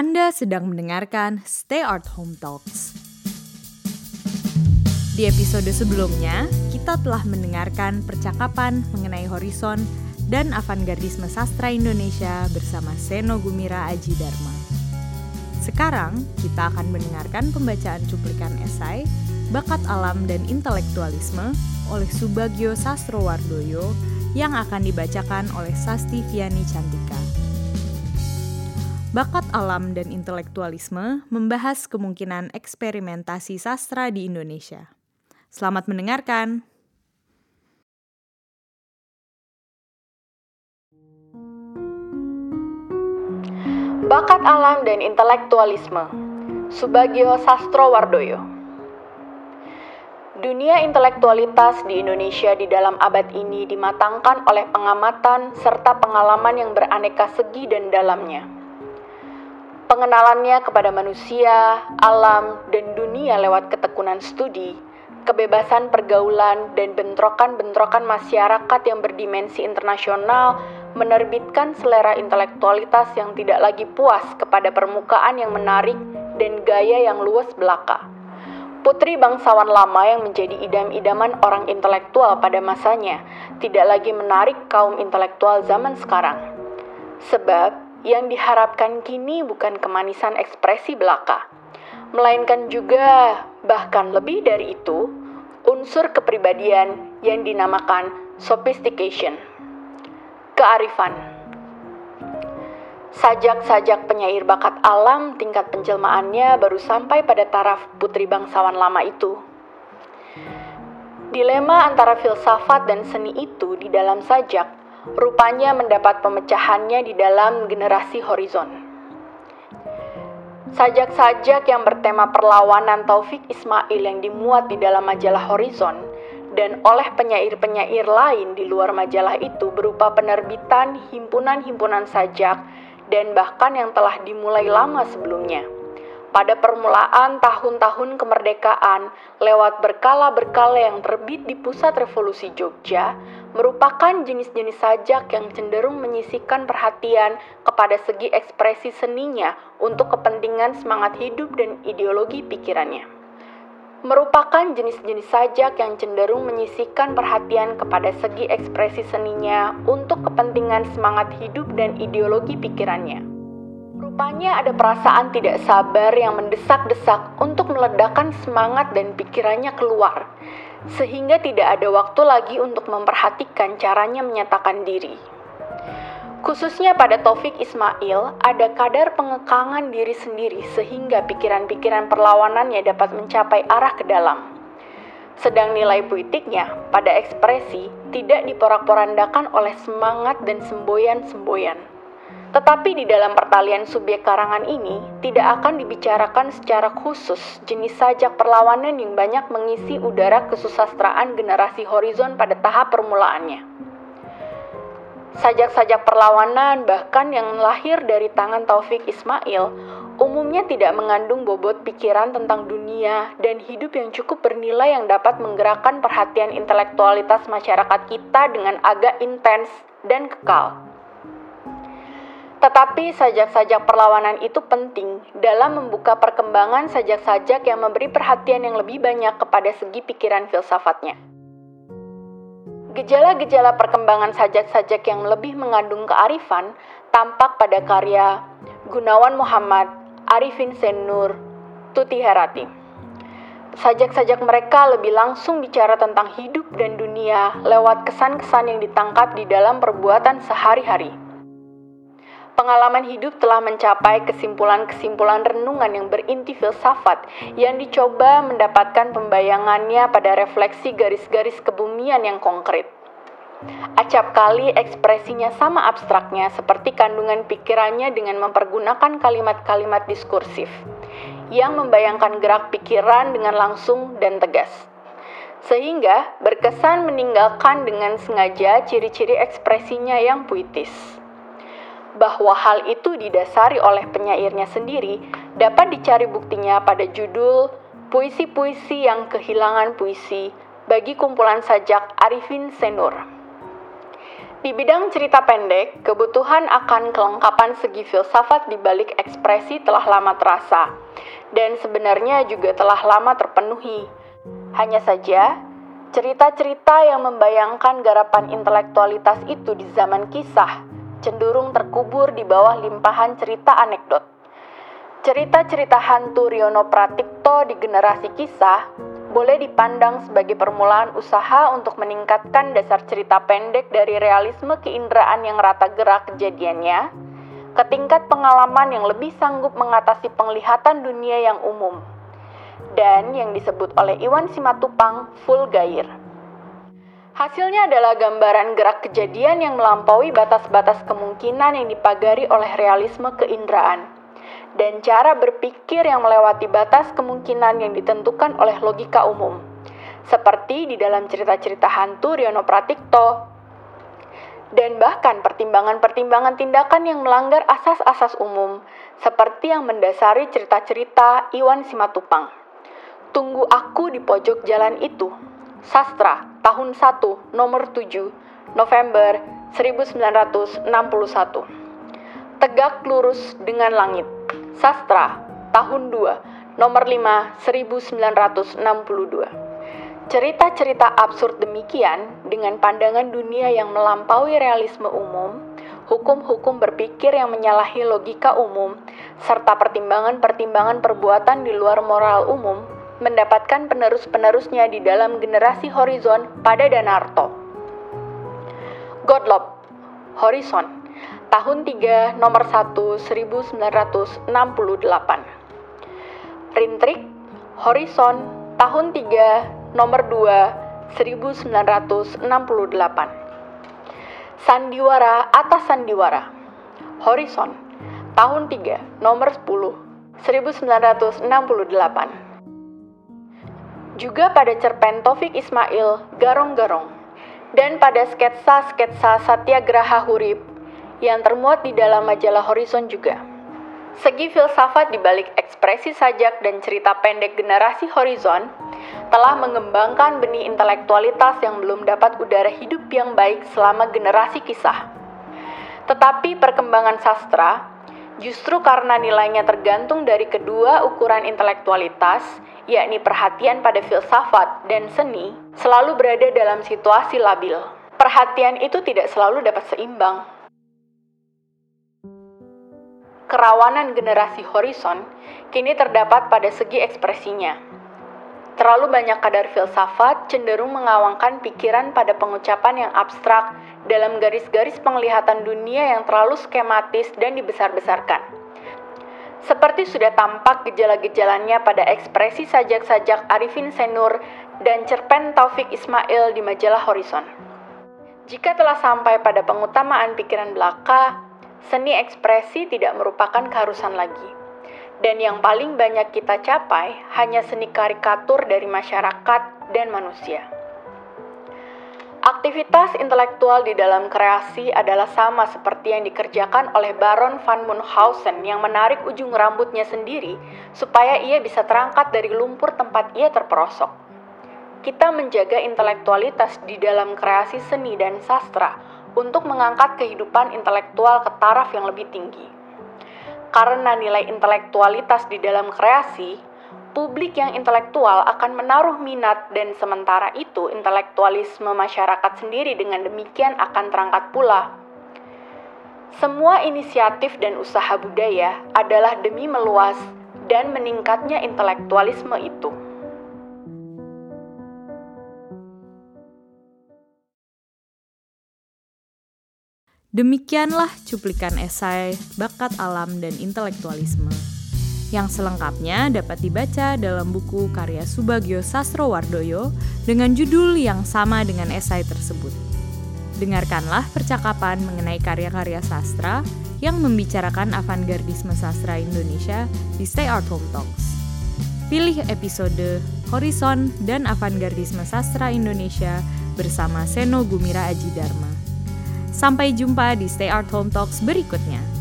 Anda sedang mendengarkan Stay Art Home Talks. Di episode sebelumnya, kita telah mendengarkan percakapan mengenai horizon dan avantgardisme sastra Indonesia bersama Seno Gumira Aji Dharma. Sekarang, kita akan mendengarkan pembacaan cuplikan esai Bakat Alam dan Intelektualisme oleh Subagio Sastrowardoyo yang akan dibacakan oleh Sasti Fiani Cantika. Bakat alam dan intelektualisme membahas kemungkinan eksperimentasi sastra di Indonesia. Selamat mendengarkan. Bakat alam dan intelektualisme Subagio Sastrowardoyo Dunia intelektualitas di Indonesia di dalam abad ini dimatangkan oleh pengamatan serta pengalaman yang beraneka segi dan dalamnya pengenalannya kepada manusia, alam, dan dunia lewat ketekunan studi, kebebasan pergaulan, dan bentrokan-bentrokan masyarakat yang berdimensi internasional menerbitkan selera intelektualitas yang tidak lagi puas kepada permukaan yang menarik dan gaya yang luas belaka. Putri bangsawan lama yang menjadi idam-idaman orang intelektual pada masanya tidak lagi menarik kaum intelektual zaman sekarang. Sebab yang diharapkan kini bukan kemanisan ekspresi belaka, melainkan juga, bahkan lebih dari itu, unsur kepribadian yang dinamakan sophistication, kearifan. Sajak-sajak penyair bakat alam tingkat penjelmaannya baru sampai pada taraf putri bangsawan lama itu. Dilema antara filsafat dan seni itu di dalam sajak rupanya mendapat pemecahannya di dalam generasi horizon. Sajak-sajak yang bertema perlawanan Taufik Ismail yang dimuat di dalam majalah Horizon dan oleh penyair-penyair lain di luar majalah itu berupa penerbitan himpunan-himpunan sajak dan bahkan yang telah dimulai lama sebelumnya pada permulaan tahun-tahun kemerdekaan lewat berkala-berkala yang terbit di pusat revolusi Jogja merupakan jenis-jenis sajak yang cenderung menyisikan perhatian kepada segi ekspresi seninya untuk kepentingan semangat hidup dan ideologi pikirannya. Merupakan jenis-jenis sajak yang cenderung menyisikan perhatian kepada segi ekspresi seninya untuk kepentingan semangat hidup dan ideologi pikirannya. Rupanya ada perasaan tidak sabar yang mendesak-desak untuk meledakkan semangat dan pikirannya keluar, sehingga tidak ada waktu lagi untuk memperhatikan caranya menyatakan diri. Khususnya pada Taufik Ismail, ada kadar pengekangan diri sendiri sehingga pikiran-pikiran perlawanannya dapat mencapai arah ke dalam. Sedang nilai puitiknya pada ekspresi tidak diporak-porandakan oleh semangat dan semboyan-semboyan. Tetapi di dalam pertalian subjek karangan ini tidak akan dibicarakan secara khusus jenis sajak perlawanan yang banyak mengisi udara kesusastraan generasi horizon pada tahap permulaannya. Sajak-sajak perlawanan bahkan yang lahir dari tangan Taufik Ismail umumnya tidak mengandung bobot pikiran tentang dunia dan hidup yang cukup bernilai yang dapat menggerakkan perhatian intelektualitas masyarakat kita dengan agak intens dan kekal. Tetapi sajak-sajak perlawanan itu penting dalam membuka perkembangan sajak-sajak yang memberi perhatian yang lebih banyak kepada segi pikiran filsafatnya. Gejala-gejala perkembangan sajak-sajak yang lebih mengandung kearifan tampak pada karya Gunawan Muhammad, Arifin Senur, Tuti Herati. Sajak-sajak mereka lebih langsung bicara tentang hidup dan dunia lewat kesan-kesan yang ditangkap di dalam perbuatan sehari-hari pengalaman hidup telah mencapai kesimpulan-kesimpulan renungan yang berinti filsafat yang dicoba mendapatkan pembayangannya pada refleksi garis-garis kebumian yang konkret. Acap kali ekspresinya sama abstraknya seperti kandungan pikirannya dengan mempergunakan kalimat-kalimat diskursif yang membayangkan gerak pikiran dengan langsung dan tegas. Sehingga berkesan meninggalkan dengan sengaja ciri-ciri ekspresinya yang puitis bahwa hal itu didasari oleh penyairnya sendiri dapat dicari buktinya pada judul Puisi-puisi yang kehilangan puisi bagi kumpulan sajak Arifin Senur. Di bidang cerita pendek, kebutuhan akan kelengkapan segi filsafat di balik ekspresi telah lama terasa, dan sebenarnya juga telah lama terpenuhi. Hanya saja, cerita-cerita yang membayangkan garapan intelektualitas itu di zaman kisah cenderung terkubur di bawah limpahan cerita anekdot. Cerita-cerita hantu Riono Pratikto di generasi kisah boleh dipandang sebagai permulaan usaha untuk meningkatkan dasar cerita pendek dari realisme keinderaan yang rata gerak kejadiannya ke tingkat pengalaman yang lebih sanggup mengatasi penglihatan dunia yang umum dan yang disebut oleh Iwan Simatupang full gair. Hasilnya adalah gambaran gerak kejadian yang melampaui batas-batas kemungkinan yang dipagari oleh realisme keinderaan dan cara berpikir yang melewati batas kemungkinan yang ditentukan oleh logika umum. Seperti di dalam cerita-cerita hantu Riono Pratikto, dan bahkan pertimbangan-pertimbangan tindakan yang melanggar asas-asas umum, seperti yang mendasari cerita-cerita Iwan Simatupang. Tunggu aku di pojok jalan itu. Sastra, tahun 1, nomor 7, November 1961. Tegak lurus dengan langit. Sastra, tahun 2, nomor 5, 1962. Cerita-cerita absurd demikian dengan pandangan dunia yang melampaui realisme umum, hukum-hukum berpikir yang menyalahi logika umum, serta pertimbangan-pertimbangan perbuatan di luar moral umum, mendapatkan penerus-penerusnya di dalam generasi horizon pada Danarto. Godlop, Horizon, tahun 3 nomor 1 1968. Rintrik Horizon tahun 3 nomor 2 1968. Sandiwara atas sandiwara. Horizon tahun 3 nomor 10 1968. Juga pada cerpen Taufik Ismail Garong-Garong dan pada sketsa-sketsa Satyagraha Hurib yang termuat di dalam majalah Horizon juga. Segi filsafat di balik ekspresi sajak dan cerita pendek generasi Horizon telah mengembangkan benih intelektualitas yang belum dapat udara hidup yang baik selama generasi kisah. Tetapi perkembangan sastra justru karena nilainya tergantung dari kedua ukuran intelektualitas, yakni perhatian pada filsafat dan seni, selalu berada dalam situasi labil. Perhatian itu tidak selalu dapat seimbang, kerawanan generasi horizon kini terdapat pada segi ekspresinya. Terlalu banyak kadar filsafat cenderung mengawangkan pikiran pada pengucapan yang abstrak dalam garis-garis penglihatan dunia yang terlalu skematis dan dibesar-besarkan. Seperti sudah tampak gejala-gejalanya pada ekspresi sajak-sajak Arifin Senur dan cerpen Taufik Ismail di majalah Horizon. Jika telah sampai pada pengutamaan pikiran belaka, seni ekspresi tidak merupakan keharusan lagi. Dan yang paling banyak kita capai hanya seni karikatur dari masyarakat dan manusia. Aktivitas intelektual di dalam kreasi adalah sama seperti yang dikerjakan oleh Baron van Munchausen yang menarik ujung rambutnya sendiri supaya ia bisa terangkat dari lumpur tempat ia terperosok. Kita menjaga intelektualitas di dalam kreasi seni dan sastra untuk mengangkat kehidupan intelektual ke taraf yang lebih tinggi. Karena nilai intelektualitas di dalam kreasi, publik yang intelektual akan menaruh minat dan sementara itu intelektualisme masyarakat sendiri dengan demikian akan terangkat pula. Semua inisiatif dan usaha budaya adalah demi meluas dan meningkatnya intelektualisme itu. Demikianlah cuplikan esai Bakat Alam dan Intelektualisme yang selengkapnya dapat dibaca dalam buku karya Subagio Sastrowardoyo dengan judul yang sama dengan esai tersebut. Dengarkanlah percakapan mengenai karya-karya sastra yang membicarakan avantgardisme sastra Indonesia di Stay Art Home Talks. Pilih episode Horizon dan Avantgardisme Sastra Indonesia bersama Seno Gumira Aji Dharma. Sampai jumpa di Stay Art Home Talks berikutnya.